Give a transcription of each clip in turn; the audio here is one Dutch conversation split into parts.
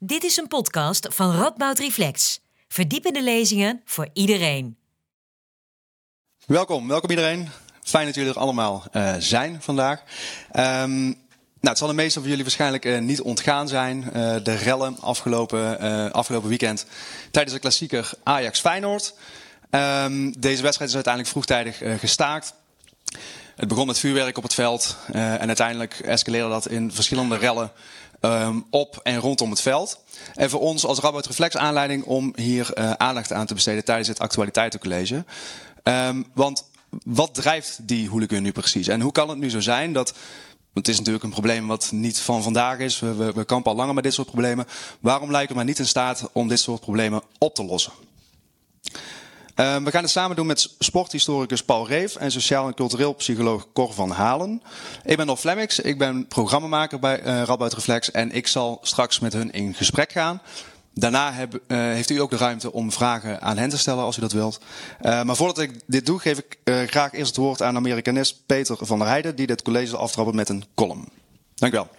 Dit is een podcast van Radboud Reflex. Verdiepende lezingen voor iedereen. Welkom, welkom iedereen. Fijn dat jullie er allemaal uh, zijn vandaag. Um, nou, het zal de meeste van jullie waarschijnlijk uh, niet ontgaan zijn. Uh, de rellen afgelopen, afgelopen weekend tijdens de klassieker Ajax-Feyenoord. Um, deze wedstrijd is uiteindelijk vroegtijdig gestaakt. Het begon met vuurwerk op het veld en uiteindelijk escaleerde dat in verschillende rellen um, op en rondom het veld. En voor ons als Rabout Reflex aanleiding om hier uh, aandacht aan te besteden tijdens het actualiteitencollege. Um, want wat drijft die hooligan nu precies? En hoe kan het nu zo zijn dat het is natuurlijk een probleem wat niet van vandaag is. We, we, we kampen al langer met dit soort problemen. Waarom lijken we maar niet in staat om dit soort problemen op te lossen? Uh, we gaan het samen doen met sporthistoricus Paul Reef en sociaal en cultureel psycholoog Cor van Halen. Ik ben Nor Flemmix, ik ben programmamaker bij uh, Reflex en ik zal straks met hun in gesprek gaan. Daarna uh, heeft u ook de ruimte om vragen aan hen te stellen als u dat wilt. Uh, maar voordat ik dit doe, geef ik graag eerst het woord aan Amerikanist Peter van der Heijden, die dit college aftrappen met een column. Dank u wel.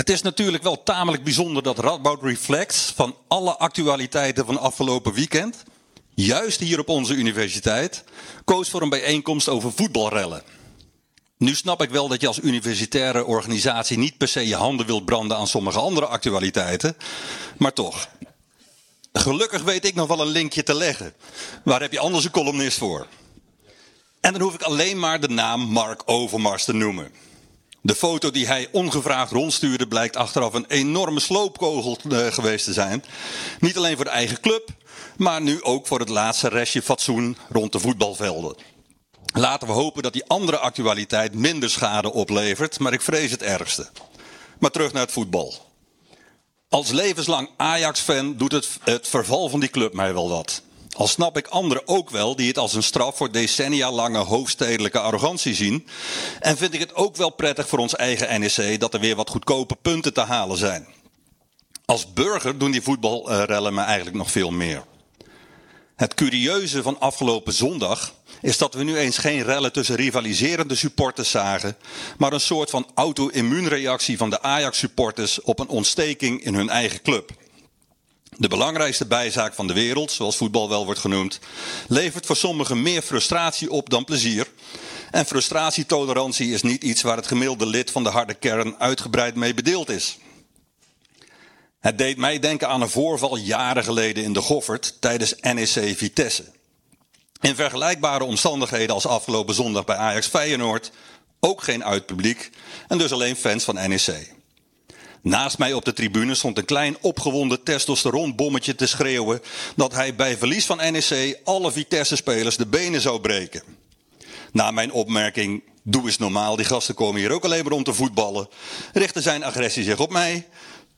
Het is natuurlijk wel tamelijk bijzonder dat Radboud Reflects van alle actualiteiten van afgelopen weekend, juist hier op onze universiteit, koos voor een bijeenkomst over voetbalrellen. Nu snap ik wel dat je als universitaire organisatie niet per se je handen wilt branden aan sommige andere actualiteiten, maar toch. Gelukkig weet ik nog wel een linkje te leggen. Waar heb je anders een columnist voor? En dan hoef ik alleen maar de naam Mark Overmars te noemen. De foto die hij ongevraagd rondstuurde blijkt achteraf een enorme sloopkogel uh, geweest te zijn. Niet alleen voor de eigen club, maar nu ook voor het laatste restje fatsoen rond de voetbalvelden. Laten we hopen dat die andere actualiteit minder schade oplevert, maar ik vrees het ergste. Maar terug naar het voetbal. Als levenslang Ajax-fan doet het, het verval van die club mij wel wat. Al snap ik anderen ook wel die het als een straf voor decennia lange hoofdstedelijke arrogantie zien. En vind ik het ook wel prettig voor ons eigen NEC dat er weer wat goedkope punten te halen zijn. Als burger doen die voetbalrellen me eigenlijk nog veel meer. Het curieuze van afgelopen zondag is dat we nu eens geen rellen tussen rivaliserende supporters zagen, maar een soort van auto-immuunreactie van de Ajax-supporters op een ontsteking in hun eigen club. De belangrijkste bijzaak van de wereld, zoals voetbal wel wordt genoemd, levert voor sommigen meer frustratie op dan plezier. En frustratietolerantie is niet iets waar het gemiddelde lid van de harde kern uitgebreid mee bedeeld is. Het deed mij denken aan een voorval jaren geleden in de Goffert tijdens NEC Vitesse. In vergelijkbare omstandigheden als afgelopen zondag bij Ajax Feyenoord ook geen uitpubliek en dus alleen fans van NEC. Naast mij op de tribune stond een klein opgewonden testosteronbommetje te schreeuwen dat hij bij verlies van NEC alle Vitesse-spelers de benen zou breken. Na mijn opmerking, doe eens normaal, die gasten komen hier ook alleen maar om te voetballen, richtte zijn agressie zich op mij,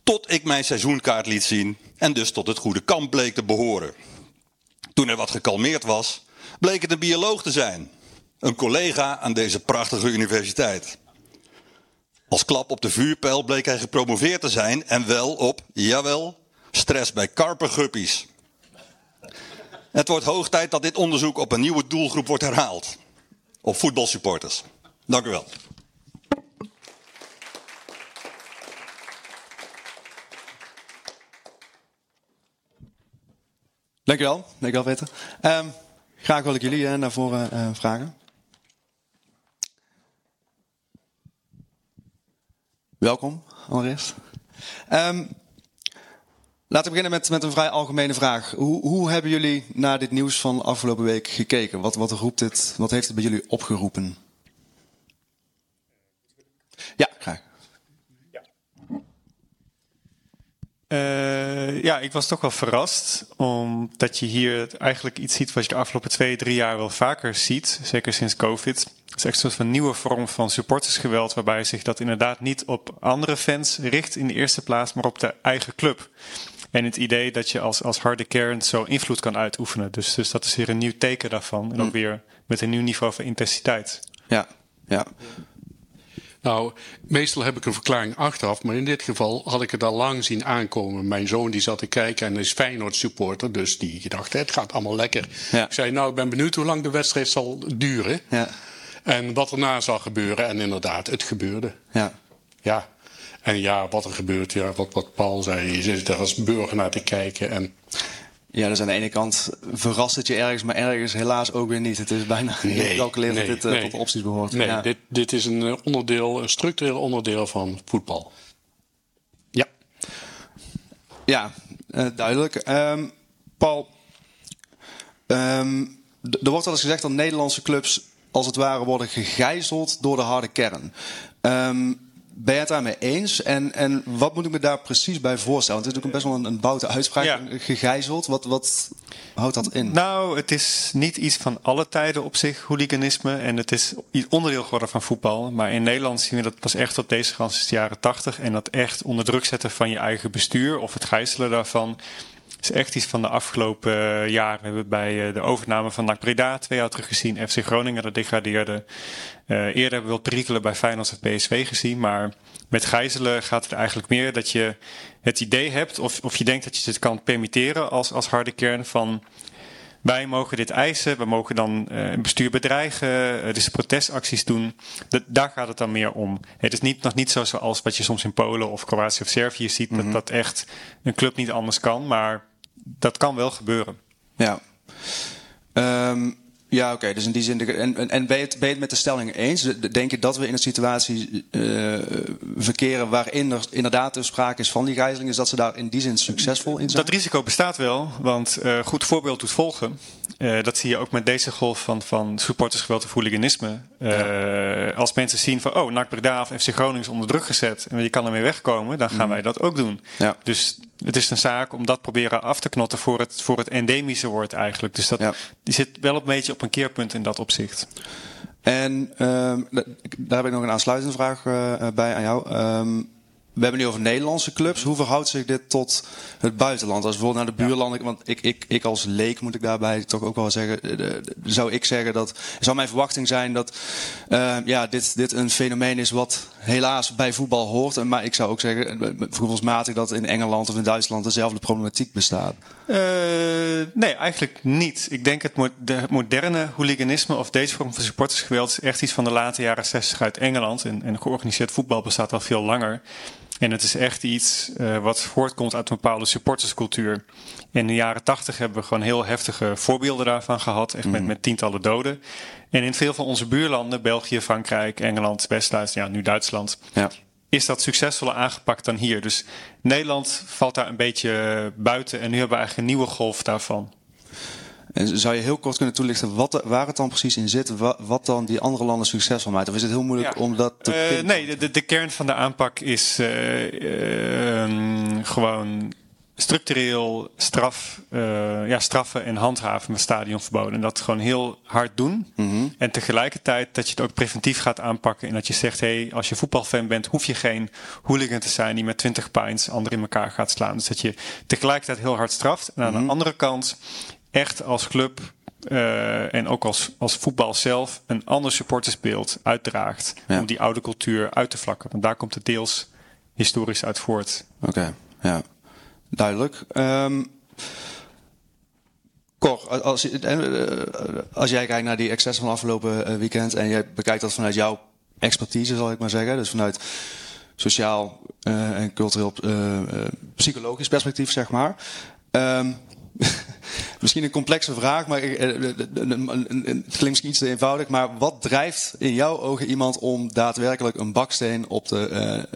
tot ik mijn seizoenkaart liet zien en dus tot het goede kamp bleek te behoren. Toen er wat gekalmeerd was, bleek het een bioloog te zijn. Een collega aan deze prachtige universiteit. Als klap op de vuurpijl bleek hij gepromoveerd te zijn en wel op, jawel, stress bij karperguppies. Het wordt hoog tijd dat dit onderzoek op een nieuwe doelgroep wordt herhaald. Op voetbalsupporters. Dank u wel. Dank u wel. Dank u wel, Peter. Um, graag wil ik jullie uh, naar voren uh, vragen. Welkom, allereerst. Um, laten we beginnen met, met een vrij algemene vraag. Hoe, hoe hebben jullie naar dit nieuws van afgelopen week gekeken? Wat, wat, roept dit, wat heeft het bij jullie opgeroepen? Ja, graag. Ja, ik was toch wel verrast. Omdat je hier eigenlijk iets ziet wat je de afgelopen twee, drie jaar wel vaker ziet. Zeker sinds COVID. Het is echt een soort van nieuwe vorm van supportersgeweld. Waarbij zich dat inderdaad niet op andere fans richt in de eerste plaats, maar op de eigen club. En het idee dat je als, als harde kern zo invloed kan uitoefenen. Dus, dus dat is weer een nieuw teken daarvan. En ook weer met een nieuw niveau van intensiteit. Ja, ja. Nou, meestal heb ik een verklaring achteraf, maar in dit geval had ik het al lang zien aankomen. Mijn zoon die zat te kijken en is Feyenoord supporter, dus die dacht, het gaat allemaal lekker. Ja. Ik zei, nou, ik ben benieuwd hoe lang de wedstrijd zal duren. Ja. En wat erna zal gebeuren. En inderdaad, het gebeurde. Ja. Ja. En ja, wat er gebeurt, ja, wat, wat Paul zei, je zit er als burger naar te kijken. En Ja, dus aan de ene kant verrast het je ergens, maar ergens helaas ook weer niet. Het is bijna Nee, gecalculeerd nee, dat dit eh, nee. tot de opties behoort. nee, ja. dit, dit is een eh, onderdeel, een structureel onderdeel van voetbal. Ja. Ja, eh, duidelijk. Ehm, Paul, ehm, er wordt wel eens gezegd dat Nederlandse clubs als het ware worden gegijzeld door de harde kern. Ehm, ben je het daarmee eens? En, en wat moet ik me daar precies bij voorstellen? Want het is natuurlijk best wel een, een boute uitspraak. Ja. Gegijzeld, wat, wat houdt dat in? Nou, het is niet iets van alle tijden op zich, hooliganisme. En het is onderdeel geworden van voetbal. Maar in Nederland zien we dat pas echt op deze grens sinds de jaren tachtig. En dat echt onder druk zetten van je eigen bestuur of het gijzelen daarvan. Is echt iets van de afgelopen eh, jaren. We hebben bij eh, de overname van NAC Breda twee jaar terug gezien. FC Groningen dat degradeerde. Eh, eerder hebben we wel perikelen bij Feyenoord en PSV gezien. Maar met gijzelen gaat het eigenlijk meer dat je het idee hebt... of, of je denkt dat je het kan permitteren als, als harde kern van... Wij mogen dit eisen, we mogen dan een bestuur bedreigen, eh, dus protestacties doen. Dat, daar gaat het dan meer om. Het is niet, nog niet zo zoals wat je soms in Polen of Kroatië of Servië ziet, dat dat echt een club niet anders kan, maar dat kan wel gebeuren. Ja. Ehm, ja, oké. Dus in die zin. de- En, en, en ben, je het, ben je het met de stelling eens? Denk je dat we in een situatie eh, verkeren waarin er inderdaad dus sprake is van die gijzeling? Is dat ze daar in die zin succesvol in zijn? Dat risico bestaat wel, want eh, goed voorbeeld doet volgen. Eh, dat zie je ook met deze golf van, van supportersgeweld of hooliganisme. Als mensen zien van, oh, NAC Breda of FC Groningen is onder druk gezet en je kan ermee wegkomen, dan gaan wij dat ook doen. Ja. Dus het is een zaak om dat proberen af te knotten voor het, voor het endemische wordt eigenlijk. Dus dat, Ja. die zit wel een beetje op een keerpunt in dat opzicht. En ehm, da- daar heb ik nog een aansluitende vraag eh, eh, bij aan jou. Ehm, we hebben nu over Nederlandse clubs. Hoe verhoudt zich dit tot het buitenland? Als bijvoorbeeld naar de buurlanden. Want ik, ik, ik als leek moet ik daarbij toch ook wel zeggen. eh, zou ik zeggen dat. Zou mijn verwachting zijn dat eh, ja, dit, dit een fenomeen is wat helaas bij voetbal hoort. Maar ik zou ook zeggen, eh, gevoelsmatig dat in Engeland of in Duitsland dezelfde problematiek bestaat. Eh, nee, eigenlijk niet. Ik denk het moderne hooliganisme of deze vorm van supportersgeweld is echt iets van de late jaren 60 uit Engeland. En, en georganiseerd voetbal bestaat al veel langer. En het is echt iets eh, wat voortkomt uit een bepaalde supporterscultuur. In de jaren 80 hebben we gewoon heel heftige voorbeelden daarvan gehad. Echt met, met tientallen doden. En in veel van onze buurlanden, België, Frankrijk, Engeland, West-Duitsland, ja, nu Duitsland, Ja. is dat succesvoller aangepakt dan hier. Dus Nederland valt daar een beetje buiten en nu hebben we eigenlijk een nieuwe golf daarvan. En zou je heel kort kunnen toelichten wat, waar het dan precies in zit? Wat, wat dan die andere landen succesvol maakt? Of is het heel moeilijk om dat te pinpointen? nee, de, de, kern van de aanpak is eh, ehm, gewoon structureel straf, eh, ja, straffen en handhaven met stadionverboden. En dat gewoon heel hard doen. En tegelijkertijd dat je het ook preventief gaat aanpakken. En dat je zegt, hey, als je voetbalfan bent, hoef je geen hooligan te zijn die met 20 pints anderen in elkaar gaat slaan. Dus dat je tegelijkertijd heel hard straft. En aan de andere kant echt als club eh, en ook als, als voetbal zelf een ander supportersbeeld uitdraagt. Ja. Om die oude cultuur uit te vlakken. Want daar komt het deels historisch uit voort. Oké, ja. Duidelijk. Ehm Cor, als, je- eh, als jij kijkt naar die excessen van afgelopen eh, weekend... en je bekijkt dat vanuit jouw expertise, zal ik maar zeggen... dus vanuit sociaal eh, en cultureel eh, eh, psychologisch perspectief, zeg maar... Ehm, misschien een complexe vraag, maar eh, eh, eh, het klinkt misschien iets te eenvoudig. Maar wat drijft in jouw ogen iemand om daadwerkelijk een baksteen op te,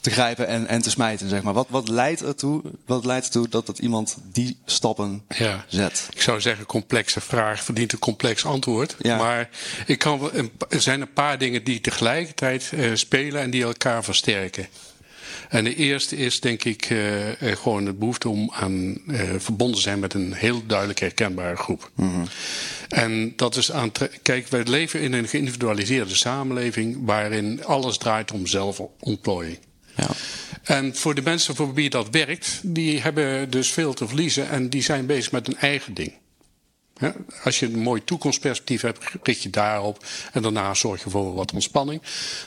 te grijpen en, en te smijten? Zeg maar? wat, wat, leidt ertoe, wat leidt ertoe dat, dat iemand die stappen Ja. zet? Ik zou zeggen, complexe vraag verdient een complex antwoord. Ja. Maar ik kan, er zijn een paar dingen die tegelijkertijd spelen en die elkaar versterken. En de eerste is denk ik eh, eh, gewoon de behoefte om aan eh, verbonden te zijn met een heel duidelijk herkenbare groep. En dat is aan. Kijk, wij leven in een geïndividualiseerde samenleving waarin alles draait om zelfontplooiing. Ja. En voor de mensen voor wie dat werkt, die hebben dus veel te verliezen en die zijn bezig met hun eigen ding. Ja, als je een mooi toekomstperspectief hebt, richt je daarop en daarna zorg je voor wat ontspanning.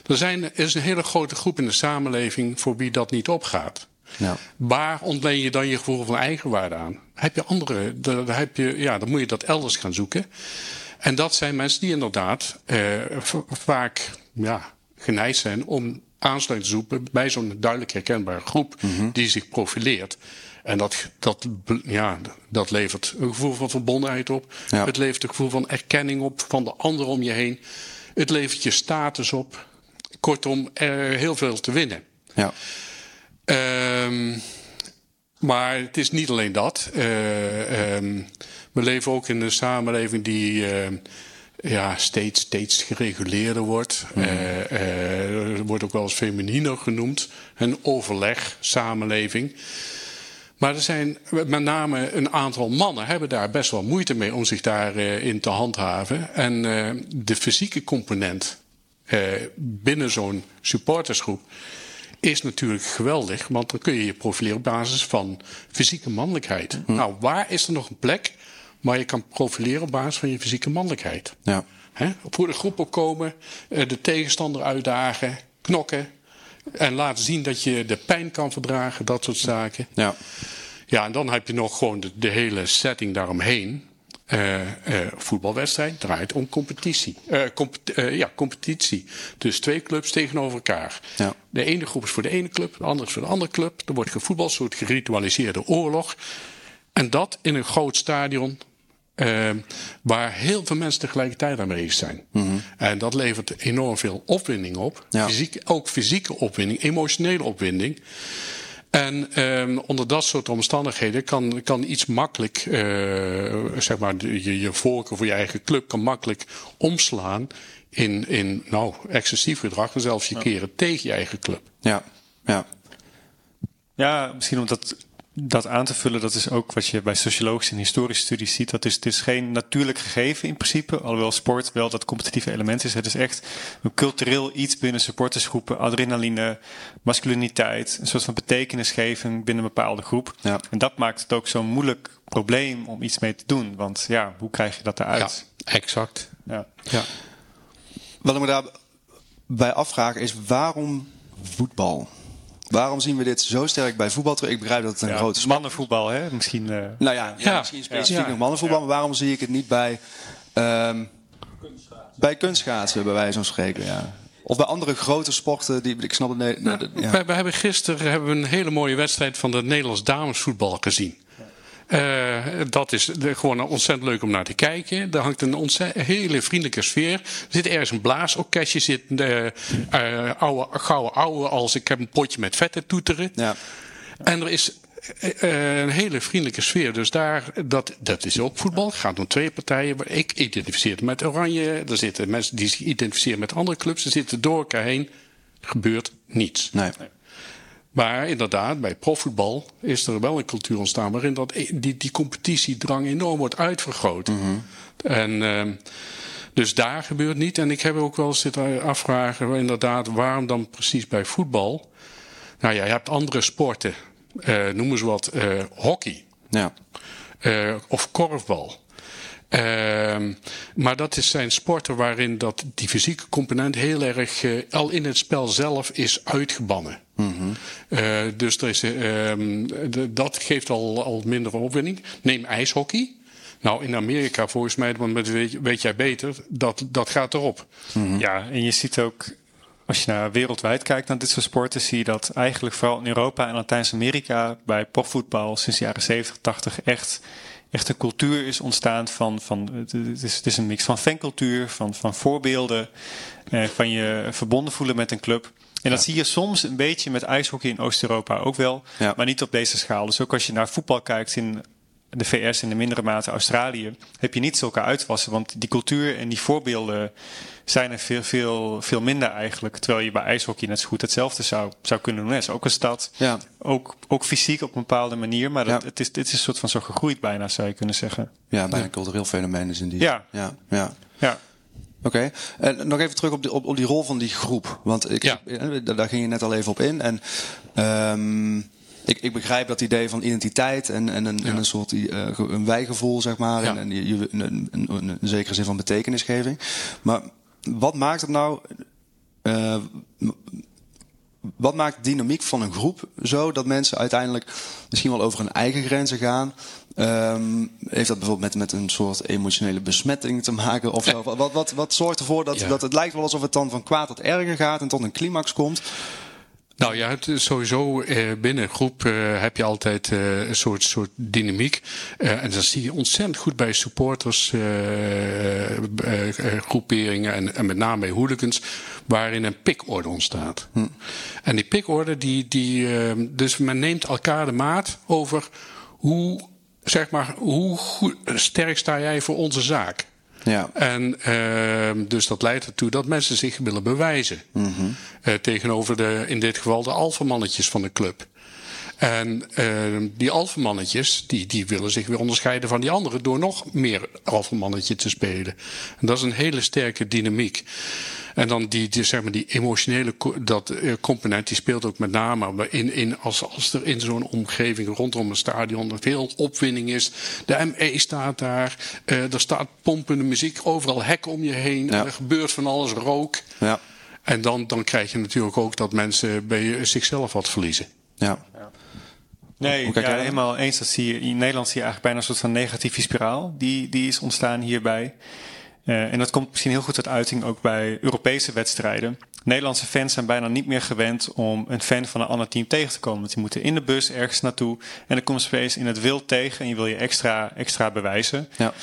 Er, zijn, er is een hele grote groep in de samenleving voor wie dat niet opgaat. Ja. Waar ontleen je dan je gevoel van eigenwaarde aan? Heb je andere, daar, heb je, ja, dan moet je dat elders gaan zoeken. En dat zijn mensen die inderdaad uh, vaak ja, geneigd zijn om aansluiting te zoeken bij zo'n duidelijk herkenbare groep mm-hmm. die zich profileert. En dat, dat, ja, dat levert een gevoel van verbondenheid op. Ja. Het levert een gevoel van erkenning op van de ander om je heen. Het levert je status op. Kortom, er heel veel te winnen. Ja. Um, maar het is niet alleen dat. Uh, um, we leven ook in een samenleving die uh, ja, steeds, steeds gereguleerder wordt. Mm. Uh, wordt ook wel eens femininer genoemd. Een overleg, samenleving. Maar er zijn met name een aantal mannen hebben daar best wel moeite mee om zich daarin in te handhaven. En de fysieke component binnen zo'n supportersgroep is natuurlijk geweldig, want dan kun je je profileren op basis van fysieke mannelijkheid. Hm. Nou, waar is er nog een plek waar je kan profileren op basis van je fysieke mannelijkheid? Ja. He? Voor de groep opkomen, eh, de tegenstander uitdagen, knokken en laten zien dat je de pijn kan verdragen, dat soort zaken. Ja. Ja, en dan heb je nog gewoon de, de hele setting daaromheen. Uh, uh, voetbalwedstrijd draait om competitie. Uh, comp ja, competitie. Dus twee clubs tegenover elkaar. Ja. De ene groep is voor de ene club, de andere is voor de andere club. Er wordt gevoetbald, een soort geritualiseerde oorlog. En dat in een groot stadion. Waar heel veel mensen tegelijkertijd aan bezig zijn. Mm -hmm. En dat levert enorm veel opwinding op. Ja. Fysiek, ook fysieke opwinding, emotionele opwinding. En um, onder dat soort omstandigheden kan, kan iets makkelijk, uh, zeg maar, je, je voorkeur voor je eigen club kan makkelijk omslaan in, in nou, excessief gedrag en zelfs je keren tegen je eigen club. Ja, ja. Ja, misschien omdat dat aan te vullen, dat is ook wat je bij sociologische en historische studies ziet. Dat is, het is geen natuurlijk gegeven in principe, alhoewel sport wel dat competitieve element is. Het is echt een cultureel iets binnen supportersgroepen, adrenaline, masculiniteit, een soort van betekenisgeving binnen een bepaalde groep. Ja. En dat maakt het ook zo'n moeilijk probleem om iets mee te doen. Want ja, hoe krijg je dat eruit? Ja, exact. Ja. Ja. Wat ik me daarbij afvraag is waarom voetbal? Waarom zien we dit zo sterk bij voetbal terug? Ik begrijp dat het een Ja, grote sport mannenvoetbal, hè? Misschien. eh, Nou ja, ja, Ja. misschien specifiek Ja. nog mannenvoetbal. Maar waarom zie ik het niet bij, ehm, bij kunstschaatsen, bij wijze van spreken? Ja. Of bij andere grote sporten. Die, ik snap het nee, ja. We, we hebben gisteren hebben we een hele mooie wedstrijd van het Nederlands damesvoetbal gezien. Eh, dat is de- gewoon ontzettend leuk om naar te kijken. Er hangt een ontzettend, hele vriendelijke sfeer. Er zit ergens een blaasorkestje, zit de eh oude, gouden oude als ik heb een potje met vette toeteren. Ja. En er is eh, eh, een hele vriendelijke sfeer. Dus daar, dat, dat is ook voetbal. Het gaat om twee partijen. Ik identificeer het met Oranje. Er zitten mensen die zich identificeren met andere clubs. Er zitten door elkaar heen. Gebeurt niets. Nee. Maar inderdaad, bij profvoetbal is er wel een cultuur ontstaan waarin dat, die, die competitiedrang enorm wordt uitvergroot. En ehm, dus daar gebeurt niet. En ik heb ook wel eens zitten afvragen, inderdaad, waarom dan precies bij voetbal? Nou ja, je hebt andere sporten, eh noem eens wat, eh, hockey Ja. eh, of korfbal. Ehm, maar dat is, zijn sporten waarin dat, die fysieke component heel erg eh, al in het spel zelf is uitgebannen. Eh, dus er is, eh, ehm, de- dat geeft al, al minder opwinding. Neem ijshockey. Nou, in Amerika volgens mij, want dat weet, weet jij beter, dat, dat gaat erop. Ja, en je ziet ook, als je naar wereldwijd kijkt naar dit soort sporten, zie je dat eigenlijk vooral in Europa en Latijns-Amerika bij profvoetbal sinds de jaren 70, 80 echt, echt een cultuur is ontstaan van, van het, is, het is een mix van fancultuur, van, van voorbeelden, eh, van je verbonden voelen met een club. En dat zie je soms een beetje met ijshockey in Oost-Europa ook wel, Ja. maar niet op deze schaal. Dus ook als je naar voetbal kijkt in de VS en in mindere mate Australië, heb je niet zulke uitwassen. Want die cultuur en die voorbeelden zijn er veel, veel, veel minder eigenlijk. Terwijl je bij ijshockey net zo goed hetzelfde zou, zou kunnen doen. Het is ook een stad, Ja. ook, ook fysiek op een bepaalde manier. Maar dat, Ja. het, is, het is een soort van zo gegroeid bijna, zou je kunnen zeggen. Ja, bijna een cultureel fenomeen is in die. Ja. ja, ja. Ja, Oké, en nog even terug op, die- op, op die rol van die groep. Want ik, Ja. eh, daar daar ging je net al even op in. En ehm, ik, ik begrijp dat idee van identiteit en, en, een, en een soort ge- een wijgevoel, zeg maar. Ja. En, en je, een, een, een, zekere zin van betekenisgeving. Maar wat maakt het nou. eh, wat maakt de dynamiek van een groep zo dat mensen uiteindelijk misschien wel over hun eigen grenzen gaan? Um, heeft dat bijvoorbeeld met, met een soort emotionele besmetting te maken? Of zo? Wat, wat, wat zorgt ervoor dat, dat het lijkt wel alsof het dan van kwaad tot erger gaat en tot een climax komt? Nou ja, het sowieso eh, binnen een groep eh, heb je altijd eh, een soort, soort dynamiek. En dat zie je ontzettend goed bij supporters, groeperingen en, en, met name bij hooligans, waarin een pikorde ontstaat. Hm. En die pikorde, die, die, dus men neemt elkaar de maat over hoe, zeg maar, hoe goed, sterk sta jij voor onze zaak. Ja. En uh, dus dat leidt ertoe dat mensen zich willen bewijzen. Mm -hmm. uh, tegenover de, in dit geval de alfamannetjes van de club. En uh, die alfamannetjes, die, die willen zich weer onderscheiden van die anderen door nog meer alfamannetje te spelen. En dat is een hele sterke dynamiek. En dan die, die, zeg maar, die emotionele dat, uh, component, die speelt ook met name in, in, als, als er in zo'n omgeving rondom een stadion veel opwinding is. De ME staat daar, uh, er staat pompende muziek, overal hekken om je heen, ja. er gebeurt van alles, rook. Ja. En dan, dan krijg je natuurlijk ook dat mensen bij zichzelf wat verliezen. Ja. Nee, ja, helemaal eens. Dat zie je, in Nederland zie je eigenlijk bijna een soort van negatieve spiraal. Die, die is ontstaan hierbij. Uh, en dat komt misschien heel goed tot uiting ook bij Europese wedstrijden. Nederlandse fans zijn bijna niet meer gewend om een fan van een ander team tegen te komen. Want die moeten in de bus ergens naartoe. En dan komt ze opeens in het wild tegen en je wil je extra, extra bewijzen. Ja.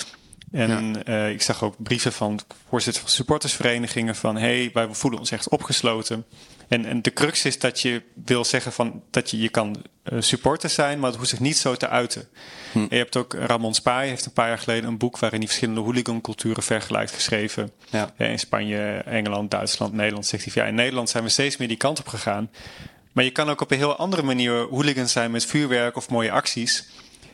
En ja. Uh, ik zag ook brieven van voorzitter van supportersverenigingen van... hey, wij voelen ons echt opgesloten. En, en de crux is dat je wil zeggen van, dat je, je kan uh, supporter zijn, maar het hoeft zich niet zo te uiten. Hm. En je hebt ook Ramon Spaai heeft een paar jaar geleden een boek waarin hij verschillende hooliganculturen vergelijkt geschreven. Ja. in Spanje, Engeland, Duitsland, Nederland. Zegt hij ja, in Nederland zijn we steeds meer die kant op gegaan. Maar je kan ook op een heel andere manier hooligan zijn met vuurwerk of mooie acties.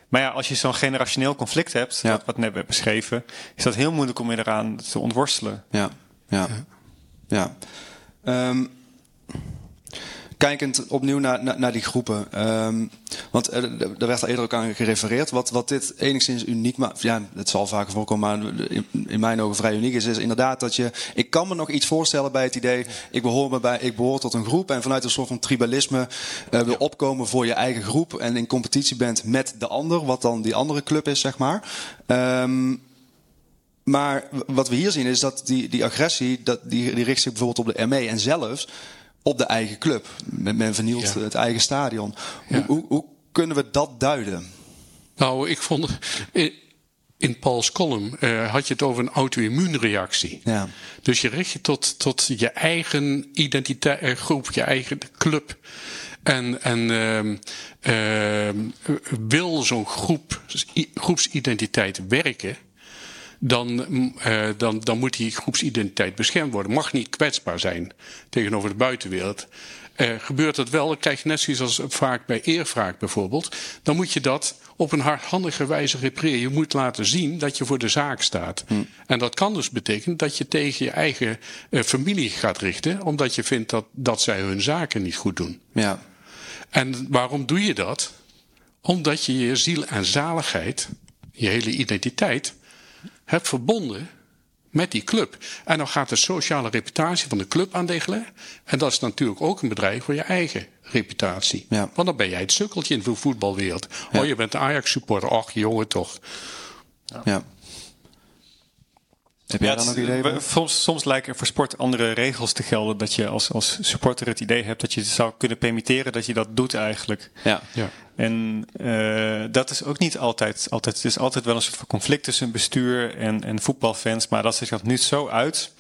Maar ja, als je zo'n generationeel conflict hebt, ja. wat, net werd beschreven, is dat heel moeilijk om je eraan te ontworstelen. Ja, ja, ja. ja. Um, kijkend opnieuw naar, naar, naar die groepen. Um, want er, er, werd al eerder ook aan gerefereerd. Wat, wat dit enigszins uniek maakt. Ja, het zal vaker voorkomen, maar in, in, mijn ogen vrij uniek is. Is inderdaad dat je. Ik kan me nog iets voorstellen bij het idee. Ik behoor, me bij, ik behoor tot een groep. En vanuit een soort van tribalisme uh, wil opkomen voor je eigen groep. En in competitie bent met de ander. Wat dan die andere club is, zeg maar. Um, maar wat we hier zien is dat die, die agressie, dat, die, die richt zich bijvoorbeeld op de ME. En zelfs op de eigen club. Men vernielt het eigen stadion. Hoe, hoe, hoe, kunnen we dat duiden? Nou, ik vond. In Paul's column uh, had je het over een auto-immuunreactie. Ja. Dus je richt je tot, tot je eigen identiteit, uh, groep, je eigen club. En, en uh, wil zo'n groep, groepsidentiteit werken, dan, uh, dan, dan moet die groepsidentiteit beschermd worden. Mag niet kwetsbaar zijn tegenover de buitenwereld. Uh, gebeurt dat wel, dan krijg je net zoiets als vaak bij eervraak bijvoorbeeld. Dan moet je dat op een hardhandige wijze repareren. Je moet laten zien dat je voor de zaak staat. Hm. En dat kan dus betekenen dat je tegen je eigen uh, familie gaat richten, omdat je vindt dat, dat zij hun zaken niet goed doen. Ja. En waarom doe je dat? Omdat je je ziel en zaligheid, je hele identiteit, hebt verbonden met die club. En dan gaat de sociale reputatie van de club aandelen. En dat is natuurlijk ook een bedrijf voor je eigen reputatie. Ja. Want dan ben jij het sukkeltje in de voetbalwereld. Ja. Oh, je bent Ajax-supporter. Ach, jongen, toch. Ja. ja. Heb jij ja, dan ook idee? Soms, soms lijken er voor sport andere regels te gelden. Dat je als, als supporter het idee hebt dat je zou kunnen permitteren dat je dat doet eigenlijk. Ja. ja. En uh, dat is ook niet altijd, altijd. Het is altijd wel een soort van conflict tussen bestuur en, en voetbalfans. Maar dat zich nu zo uit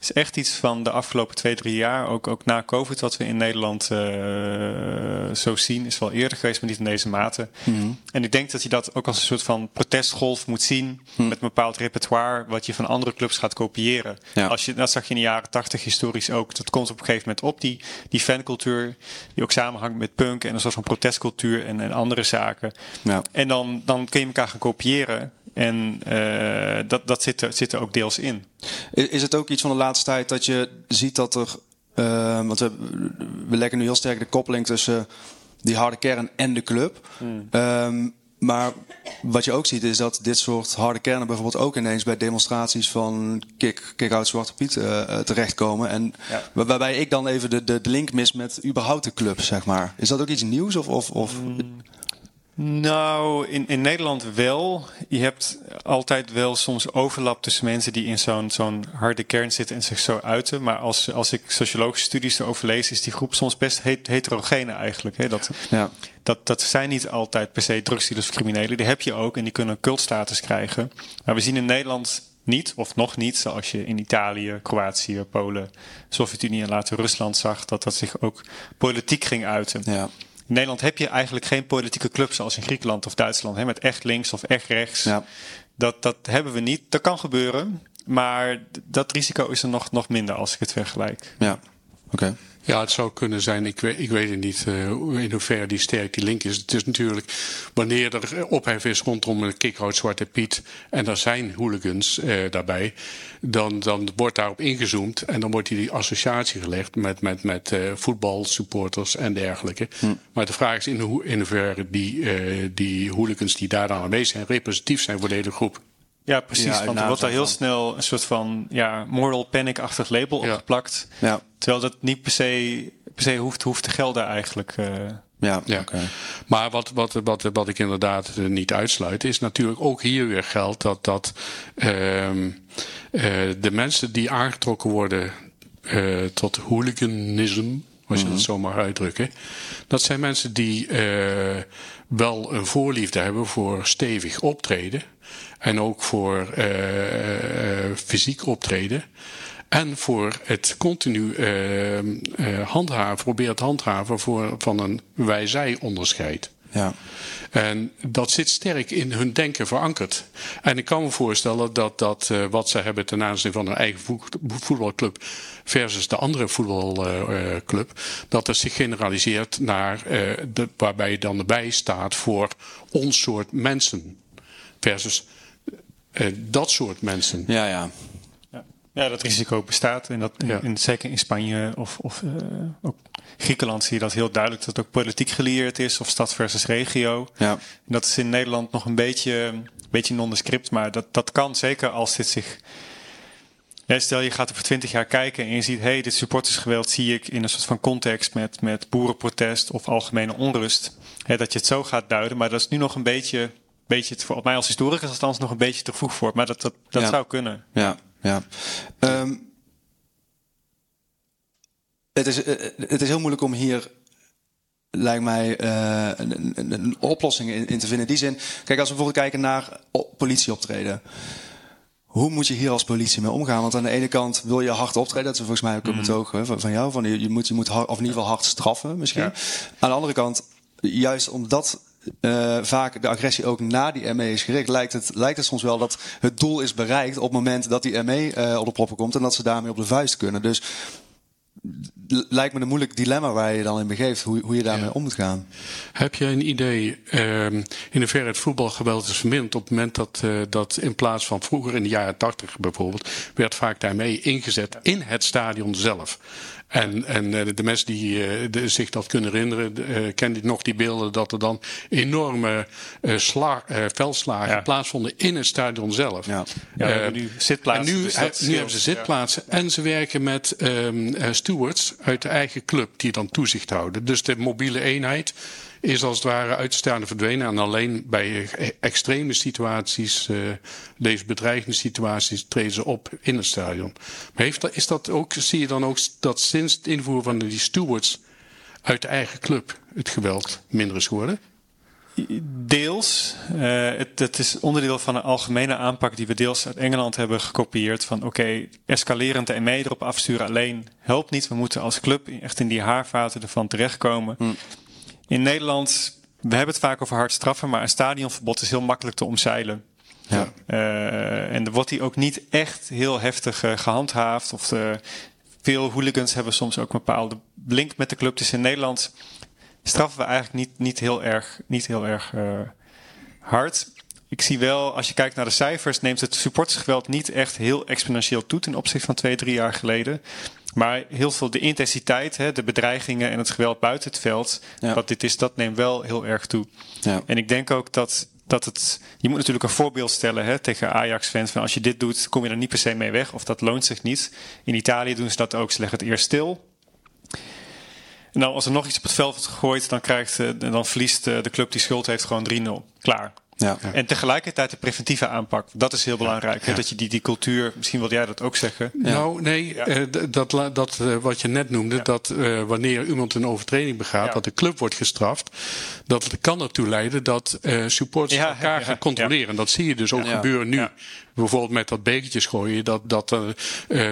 is echt iets van de afgelopen twee, drie jaar. Ook, ook na COVID, wat we in Nederland uh, zo zien, is wel eerder geweest, maar niet in deze mate. Mm En ik denk dat je dat ook als een soort van protestgolf moet zien. Mm Met een bepaald repertoire, wat je van andere clubs gaat kopiëren. Ja. Als je, dat zag je in de jaren tachtig historisch ook. Dat komt op een gegeven moment op, die, die fancultuur. Die ook samenhangt met punk en een soort van protestcultuur en, en andere zaken. Ja. En dan, dan kun je elkaar gaan kopiëren. En uh, dat, dat zit, er, zit er ook deels in. Is het ook iets van de laatste tijd dat je ziet dat er. Uh, want we, we leggen nu heel sterk de koppeling tussen die harde kern en de club. Hmm. Um, maar wat je ook ziet is dat dit soort harde kernen bijvoorbeeld ook ineens bij demonstraties van kick, kick out Zwarte Piet uh, terechtkomen. En ja. waarbij ik dan even de, de, de, link mis met überhaupt de club, zeg maar. Is dat ook iets nieuws? Of, of, of... Mm. Nou, in, in Nederland wel. Je hebt altijd wel soms overlap tussen mensen die in zo'n zo'n harde kern zitten en zich zo uiten. Maar als, als ik sociologische studies erover lees, is die groep soms best heterogene eigenlijk. Hè? Dat, ja. dat, dat zijn niet altijd per se drugsdealers of criminelen. Die heb je ook en die kunnen cultstatus krijgen. Maar we zien in Nederland niet, of nog niet, zoals je in Italië, Kroatië, Polen, Sovjet-Unie en later Rusland zag, dat dat zich ook politiek ging uiten. Ja. In Nederland heb je eigenlijk geen politieke club zoals in Griekenland of Duitsland, hè, met echt links of echt rechts. Ja. Dat, dat hebben we niet. Dat kan gebeuren, maar dat risico is er nog, nog minder als ik het vergelijk. Ja, oké. Ja, het zou kunnen zijn. Ik weet, ik weet het niet uh, in hoeverre die sterk die link is. Het is natuurlijk wanneer er ophef is rondom een kick-out Zwarte Piet en er zijn hooligans uh, daarbij, dan, dan wordt daarop ingezoomd en dan wordt die associatie gelegd met, met, met uh, voetbalsupporters en dergelijke. Hm. Maar de vraag is in, ho in hoeverre die, die hooligans die daar dan aanwezig zijn representatief zijn voor de hele groep. Ja, precies. want er wordt daar heel snel een soort van ja, moral panic-achtig label opgeplakt. Ja. Terwijl dat niet per se, per se hoeft, hoeft te gelden eigenlijk. Uh. Ja, ja. maar wat, wat, wat, wat ik inderdaad eh, niet uitsluit, is natuurlijk ook hier weer geldt dat, dat uh, uh, de mensen die aangetrokken worden uh, tot hooliganisme, als je dat mhm. zo mag uitdrukken, dat zijn mensen die wel een voorliefde hebben voor stevig optreden. En ook voor uh, fysiek optreden. En voor het continu handhaven, probeer het handhaven voor, van een wij-zij-onderscheid. Ja. En dat zit sterk in hun denken verankerd. En ik kan me voorstellen dat, dat wat ze hebben ten aanzien van hun eigen voetbalclub versus de andere voetbalclub, dat het zich generaliseert naar de, waarbij je dan erbij staat voor ons soort mensen. Versus uh, dat soort mensen. Ja, ja. Ja, dat risico bestaat. En dat, in, in, zeker in Spanje of, of uh, ook Griekenland zie je dat heel duidelijk dat het ook politiek gelieerd is, of stad versus regio. Ja. En dat is in Nederland nog een beetje, een beetje nondescript, maar dat, dat kan zeker als dit zich. Ja, stel je gaat over twintig jaar kijken en je ziet, hé, hey, dit supportersgeweld zie ik in een soort van context met, met boerenprotest of algemene onrust. dat je het zo gaat duiden, maar dat is nu nog een beetje beetje, voor mij als historicus althans, nog een beetje te vroeg voor. Maar dat, dat, dat zou kunnen. Ja, ja. Um, het, is, eh, het is heel moeilijk om hier lijkt mij uh, een, een, een, oplossing in, in, te vinden. In die zin, kijk, als we bijvoorbeeld kijken naar politieoptreden. Hoe moet je hier als politie mee omgaan? Want aan de ene kant wil je hard optreden. Dat is volgens mij ook een betoog mm. van, van jou. Van je, je moet, je moet hard, of in ieder geval hard straffen misschien. Aan de andere kant, juist omdat uh, vaak de agressie ook na die ME is gericht, lijkt het, lijkt het soms wel dat het doel is bereikt op het moment dat die ME uh, op de proppen komt en dat ze daarmee op de vuist kunnen. Dus lijkt me een moeilijk dilemma waar je dan in begeeft, hoe, hoe je daarmee om moet gaan. Heb je een idee uh, in hoeverre het voetbalgeweld is verminderd op het moment dat, uh, dat in plaats van vroeger in de jaren tachtig bijvoorbeeld, werd vaak daarmee ingezet in het stadion zelf. En, en eh, de mensen die de, zich dat kunnen herinneren, uh, kennen nog die beelden dat er dan enorme sla, veldslagen ja. plaatsvonden in het stadion zelf. Ja. ja nu zitplaatsen. En nu, dus nu hebben ze zitplaatsen ja. en ze werken met um, stewards uit de eigen club die dan toezicht houden. Dus de mobiele eenheid is als het ware uit de staande verdwenen. En alleen bij extreme situaties, uh, deze bedreigende situaties, treden ze op in het stadion. Maar heeft is dat ook, zie je dan ook dat sinds het invoeren van die stewards uit de eigen club het geweld minder is geworden? Deels. Uh, het, het, is onderdeel van een algemene aanpak die we deels uit Engeland hebben gekopieerd. Van oké, okay, escalerend en mee erop afsturen alleen helpt niet. We moeten als club echt in die haarvaten ervan terechtkomen. Hm. In Nederland, we hebben het vaak over hard straffen, maar een stadionverbod is heel makkelijk te omzeilen. Ja. Uh, en er wordt die ook niet echt heel heftig uh, gehandhaafd. Of de, veel hooligans hebben soms ook een bepaalde link met de club. Dus in Nederland straffen we eigenlijk niet, niet heel erg, niet heel erg uh, hard. Ik zie wel, als je kijkt naar de cijfers, neemt het supportersgeweld niet echt heel exponentieel toe ten opzichte van twee, drie jaar geleden. Maar heel veel de intensiteit, hè, de bedreigingen en het geweld buiten het veld, ja. wat dit is, dat neemt wel heel erg toe. Ja. En ik denk ook dat dat het. Je moet natuurlijk een voorbeeld stellen hè, tegen Ajax-fans. Van als je dit doet, kom je er niet per se mee weg. Of dat loont zich niet. In Italië doen ze dat ook. Ze leggen het eerst stil. En dan als er nog iets op het veld wordt gegooid, dan, krijgt, eh, dan verliest eh, de club die schuld heeft gewoon 3-0. Klaar. Ja. En tegelijkertijd de preventieve aanpak. Dat is heel belangrijk. Hè? Dat je die, die cultuur, misschien wil jij dat ook zeggen. Nou, nee, eh, dat, dat eh, wat je net noemde, dat eh, wanneer iemand een overtreding begaat, Ja. dat de club wordt gestraft, dat kan ertoe leiden dat eh, supporters Ja, elkaar ja, gaan controleren. Dat zie je dus ook Ja. gebeuren nu. Ja. Bijvoorbeeld met dat bekertjes gooien, dat, dat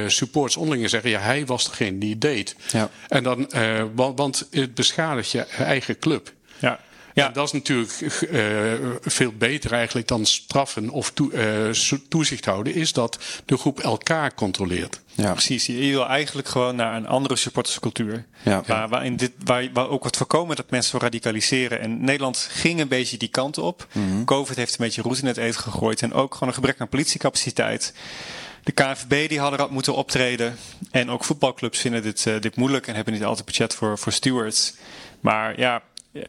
supporters onderling zeggen, ja, hij was degene die het deed. Ja. En dan, eh, want, want het beschadigt je eigen club. Ja. Ja. En dat is natuurlijk eh, veel beter eigenlijk dan straffen of toe- eh, toezicht houden, is dat de groep elkaar controleert. Ja. Precies, je wil eigenlijk gewoon naar een andere supporterscultuur. Ja. Waar, waar, in dit, waar, waar ook wordt voorkomen dat mensen radicaliseren. En Nederland ging een beetje die kant op. Covid heeft een beetje roet in het eten gegooid. En ook gewoon een gebrek aan politiecapaciteit. De KNVB die hadden er moeten optreden. En ook voetbalclubs vinden dit, eh, dit moeilijk en hebben niet altijd budget voor, voor stewards. Maar ja,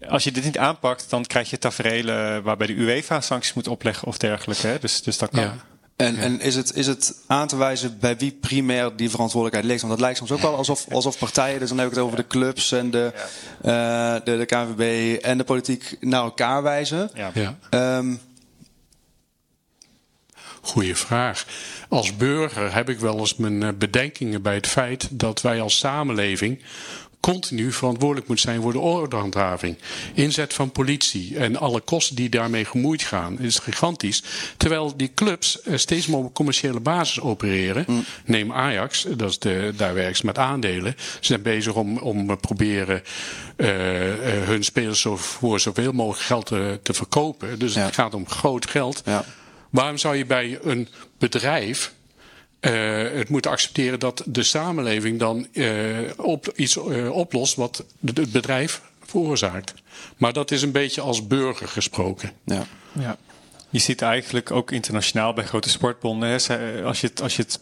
als je dit niet aanpakt, dan krijg je tafereelen waarbij de UEFA sancties moet opleggen of dergelijke. Hè? Dus, dus dat kan. Ja. En, en is, het, is het aan te wijzen bij wie primair die verantwoordelijkheid ligt? Want dat lijkt soms ook wel alsof, alsof partijen, dus dan heb ik het over de clubs en de, eh, de, de KNVB en de politiek naar elkaar wijzen. Ja. Ja. Ehm, Goeie vraag. Als burger heb ik wel eens mijn eh, bedenkingen bij het feit dat wij als samenleving continu verantwoordelijk moeten zijn voor de ordehandhaving. Inzet van politie en alle kosten die daarmee gemoeid gaan is gigantisch. Terwijl die clubs eh, steeds meer op commerciële basis opereren. Neem Ajax, dat is de, daar werken ze met aandelen. Ze zijn bezig om, om eh, proberen eh, hun spelers zo, voor zoveel mogelijk geld te, te verkopen. Dus Ja. het gaat om groot geld. Ja. Waarom zou je bij een bedrijf eh, het moeten accepteren dat de samenleving dan eh, op, iets eh, oplost wat het bedrijf veroorzaakt? Maar dat is een beetje als burger gesproken. ja. Ja. Je ziet eigenlijk ook internationaal bij grote sportbonden, hè, als, je het, als, je het,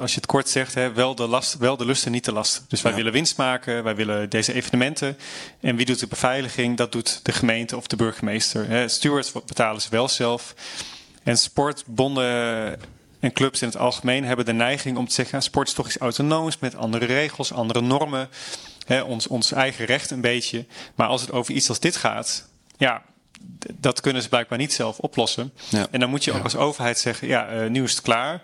als je het kort zegt, hè, wel, de last, wel de lust en niet de last. Dus wij Ja. willen winst maken, wij willen deze evenementen. En wie doet de beveiliging? Dat doet de gemeente of de burgemeester. Hè. Stewards betalen ze wel zelf. En sportbonden en clubs in het algemeen hebben de neiging om te zeggen: sport is toch iets autonooms met andere regels, andere normen. Hè, ons, ons eigen recht een beetje. Maar als het over iets als dit gaat, ja, dat kunnen ze blijkbaar niet zelf oplossen. Ja. En dan moet je ook als overheid zeggen: ja, eh, nu is het klaar.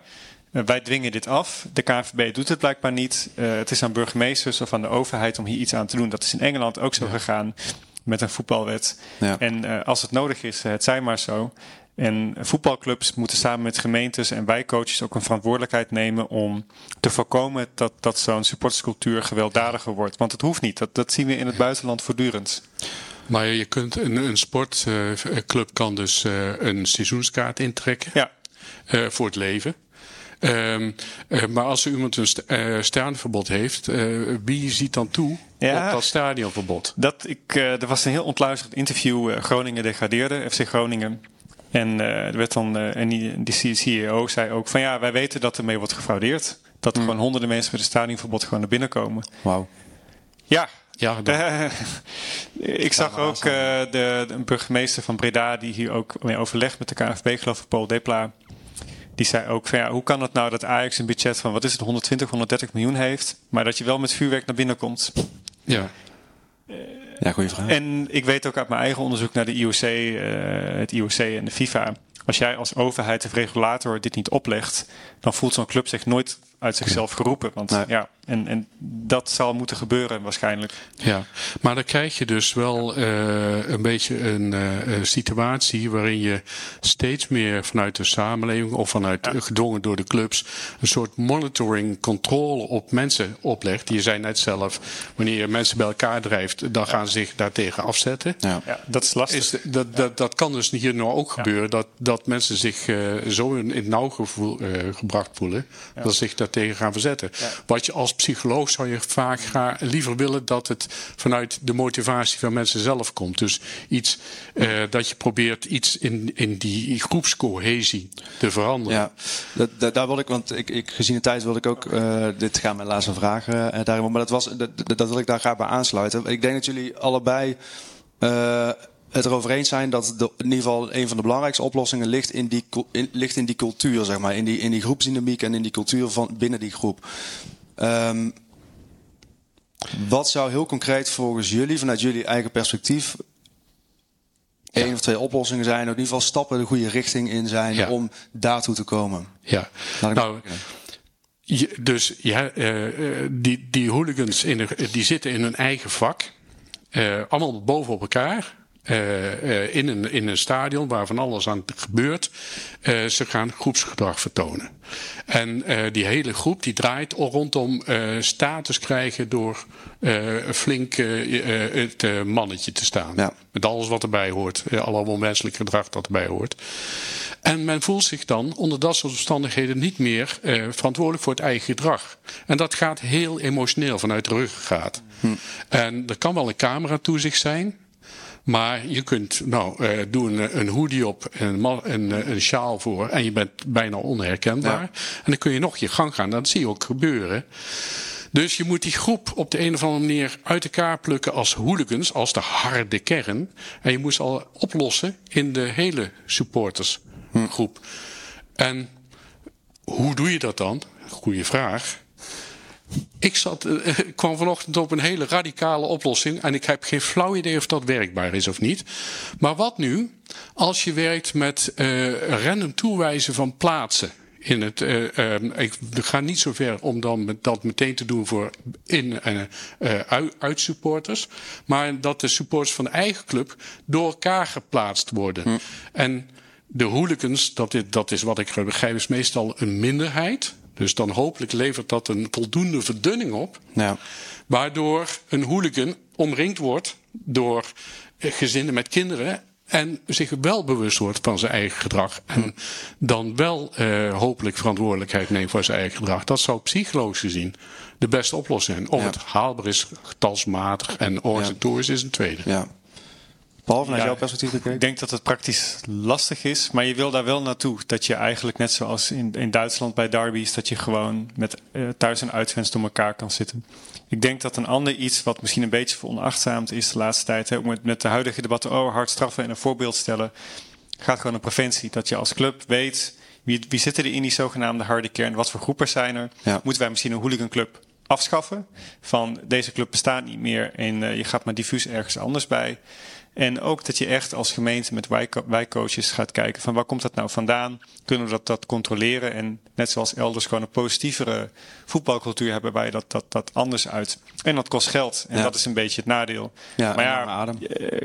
Eh, wij dwingen dit af. De KNVB doet het blijkbaar niet. Eh, het is aan burgemeesters of aan de overheid om hier iets aan te doen. Dat is in Engeland ook zo gegaan met een voetbalwet. Ja. En als het nodig is, het zij maar zo. En voetbalclubs moeten samen met gemeentes en wijkcoaches ook een verantwoordelijkheid nemen om te voorkomen dat, dat zo'n supporterscultuur gewelddadiger wordt. Want het hoeft niet. Dat, dat zien we in het buitenland voortdurend. Maar je kunt een, een sportclub kan dus eh, een seizoenskaart intrekken Ja, eh, voor het leven. Ehm, eh, maar als er iemand een st stadionverbod heeft, eh, wie ziet dan toe Ja. op dat stadionverbod? Dat ik, er was een heel ontluisterend interview. Groningen degradeerde, FC Groningen. En er werd dan, eh, en die, die CEO zei ook van ja, wij weten dat ermee wordt gefraudeerd. Dat er gewoon honderden mensen met een stadionverbod gewoon naar binnen komen. Wauw. Ja, Ja, dan- Eh, ik zag ook de, de burgemeester van Breda, die hier ook mee overlegt met de KNVB, geloof ik, Paul Depla. Die zei ook van ja, hoe kan het nou dat Ajax een budget van wat is het, 120, 130 miljoen heeft, maar dat je wel met vuurwerk naar binnen komt. ja. Ja, goede vraag. En ik weet ook uit mijn eigen onderzoek naar de IOC, eh, het IOC en de FIFA. Als jij als overheid of regulator dit niet oplegt, dan voelt zo'n club zich nooit uit zichzelf geroepen. Want Nee. ja, en, en dat zal moeten gebeuren waarschijnlijk. Ja, maar dan krijg je dus wel eh, een beetje een eh, een situatie waarin je steeds meer vanuit de samenleving of vanuit gedwongen door de clubs een soort monitoring, controle op mensen oplegt. Je zei net zelf, wanneer je mensen bij elkaar drijft, dan gaan ze zich daartegen afzetten. Ja. Ja, dat is lastig. Is, dat, dat, dat kan dus hier nou ook gebeuren, dat, dat mensen zich eh, zo in, in het nauw gevoel, eh, gebracht voelen, dat ze zich daartegen gaan verzetten. Wat je als psycholoog zou je vaak graag liever willen dat het vanuit de motivatie van mensen zelf komt. Dus iets eh, dat je probeert iets in, in die groepscohesie te veranderen. Ja, dat, daar wil ik, want ik, ik, gezien de tijd wil ik ook, eh, dit gaan mijn laatste vragen daarin, maar dat, was, dat, wil ik daar graag bij aansluiten. Ik denk dat jullie allebei het erover eens zijn dat in ieder geval een van de belangrijkste oplossingen ligt in die, ligt in die cultuur, zeg maar. In die, in die groepsdynamiek en in die cultuur van binnen die groep. Um, wat zou heel concreet volgens jullie, vanuit jullie eigen perspectief, ja. één of twee oplossingen zijn, in ieder geval stappen de goede richting in zijn ja. om daartoe te komen? Ja, nou, je, dus ja, uh, die, die hooligans in de, die zitten in hun eigen vak, uh, allemaal boven op elkaar. Uh, in, een, in een stadion waar van alles aan gebeurt. Uh, ze gaan groepsgedrag vertonen. En die hele groep die draait rondom status krijgen door flink het mannetje te staan. Ja. Met alles wat erbij hoort. allemaal menselijk gedrag dat erbij hoort. En men voelt zich dan onder dat soort omstandigheden niet meer verantwoordelijk voor het eigen gedrag. En dat gaat heel emotioneel vanuit de ruggengraat. Hm. En er kan wel een camera toezicht zijn. Maar je kunt, nou, uh, doe een, een hoodie op en een, een, een sjaal voor en je bent bijna onherkenbaar. En dan kun je nog je gang gaan. Dat zie je ook gebeuren. Dus je moet die groep op de een of andere manier uit elkaar plukken als hooligans, als de harde kern. En je moet ze al oplossen in de hele supportersgroep. En hoe doe je dat dan? Goeie vraag. Ik zat, uh, kwam vanochtend op een hele radicale oplossing. En ik heb geen flauw idee of dat werkbaar is of niet. Maar wat nu als je werkt met uh, random toewijzen van plaatsen? In het, uh, ik ga niet zo ver om dan dat meteen te doen voor in- en uit supporters. Maar dat de supporters van de eigen club door elkaar geplaatst worden. Hm. En de hooligans, dat is, dat is wat ik begrijp, is meestal een minderheid. Dus dan hopelijk levert dat een voldoende verdunning op. Ja. Waardoor een hooligan omringd wordt door gezinnen met kinderen. En zich wel bewust wordt van zijn eigen gedrag. En dan wel uh, hopelijk verantwoordelijkheid neemt voor zijn eigen gedrag. Dat zou psychologisch gezien de beste oplossing zijn. Of ja. het haalbaar is, getalsmatig en organisatorisch ja. is een tweede. Ja. Behalve naar jouw perspectief bekeken? Ik denk dat het praktisch lastig is, maar je wil daar wel naartoe. Dat je eigenlijk net zoals in, in Duitsland bij derbies, dat je gewoon met uh, thuis- en uitfans door elkaar kan zitten. Ik denk dat een ander iets wat misschien een beetje veronachtzaamd is de laatste tijd, hè, met, met de huidige debatten over hard straffen en een voorbeeld stellen, gaat gewoon een preventie. Dat je als club weet wie, wie zitten er in die zogenaamde harde kern, wat voor groepen zijn er. Ja. Moeten wij misschien een hooliganclub afschaffen? Van deze club bestaat niet meer en uh, je gaat maar diffuus ergens anders bij. En ook dat je echt als gemeente met wijkcoaches gaat kijken van waar komt dat nou vandaan? Kunnen we dat, dat controleren? En net zoals elders gewoon een positievere voetbalcultuur hebben wij dat, dat, dat anders uit. En dat kost geld. En ja. dat is een beetje het nadeel. Ja, maar ja,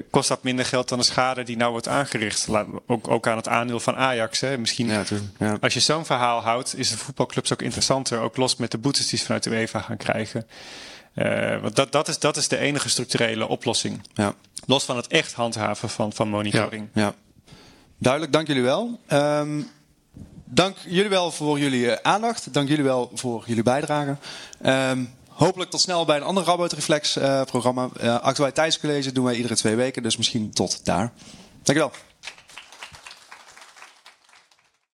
kost dat minder geld dan de schade die nou wordt aangericht? Ook, ook aan het aandeel van Ajax. Hè? Misschien ja, ja. als je zo'n verhaal houdt, is de voetbalclubs ook interessanter. Ook los met de boetes die ze vanuit de UEFA gaan krijgen. Uh, want dat, dat, is, dat is de enige structurele oplossing. Ja. Los van het echt handhaven van, van monitoring. Ja, ja. Duidelijk, dank jullie wel. Um, dank jullie wel voor jullie uh, aandacht. Dank jullie wel voor jullie bijdrage. Um, hopelijk tot snel bij een ander Rabout Reflex uh, programma. actualiteitscollege doen wij iedere twee weken, dus misschien tot daar. Dank je wel.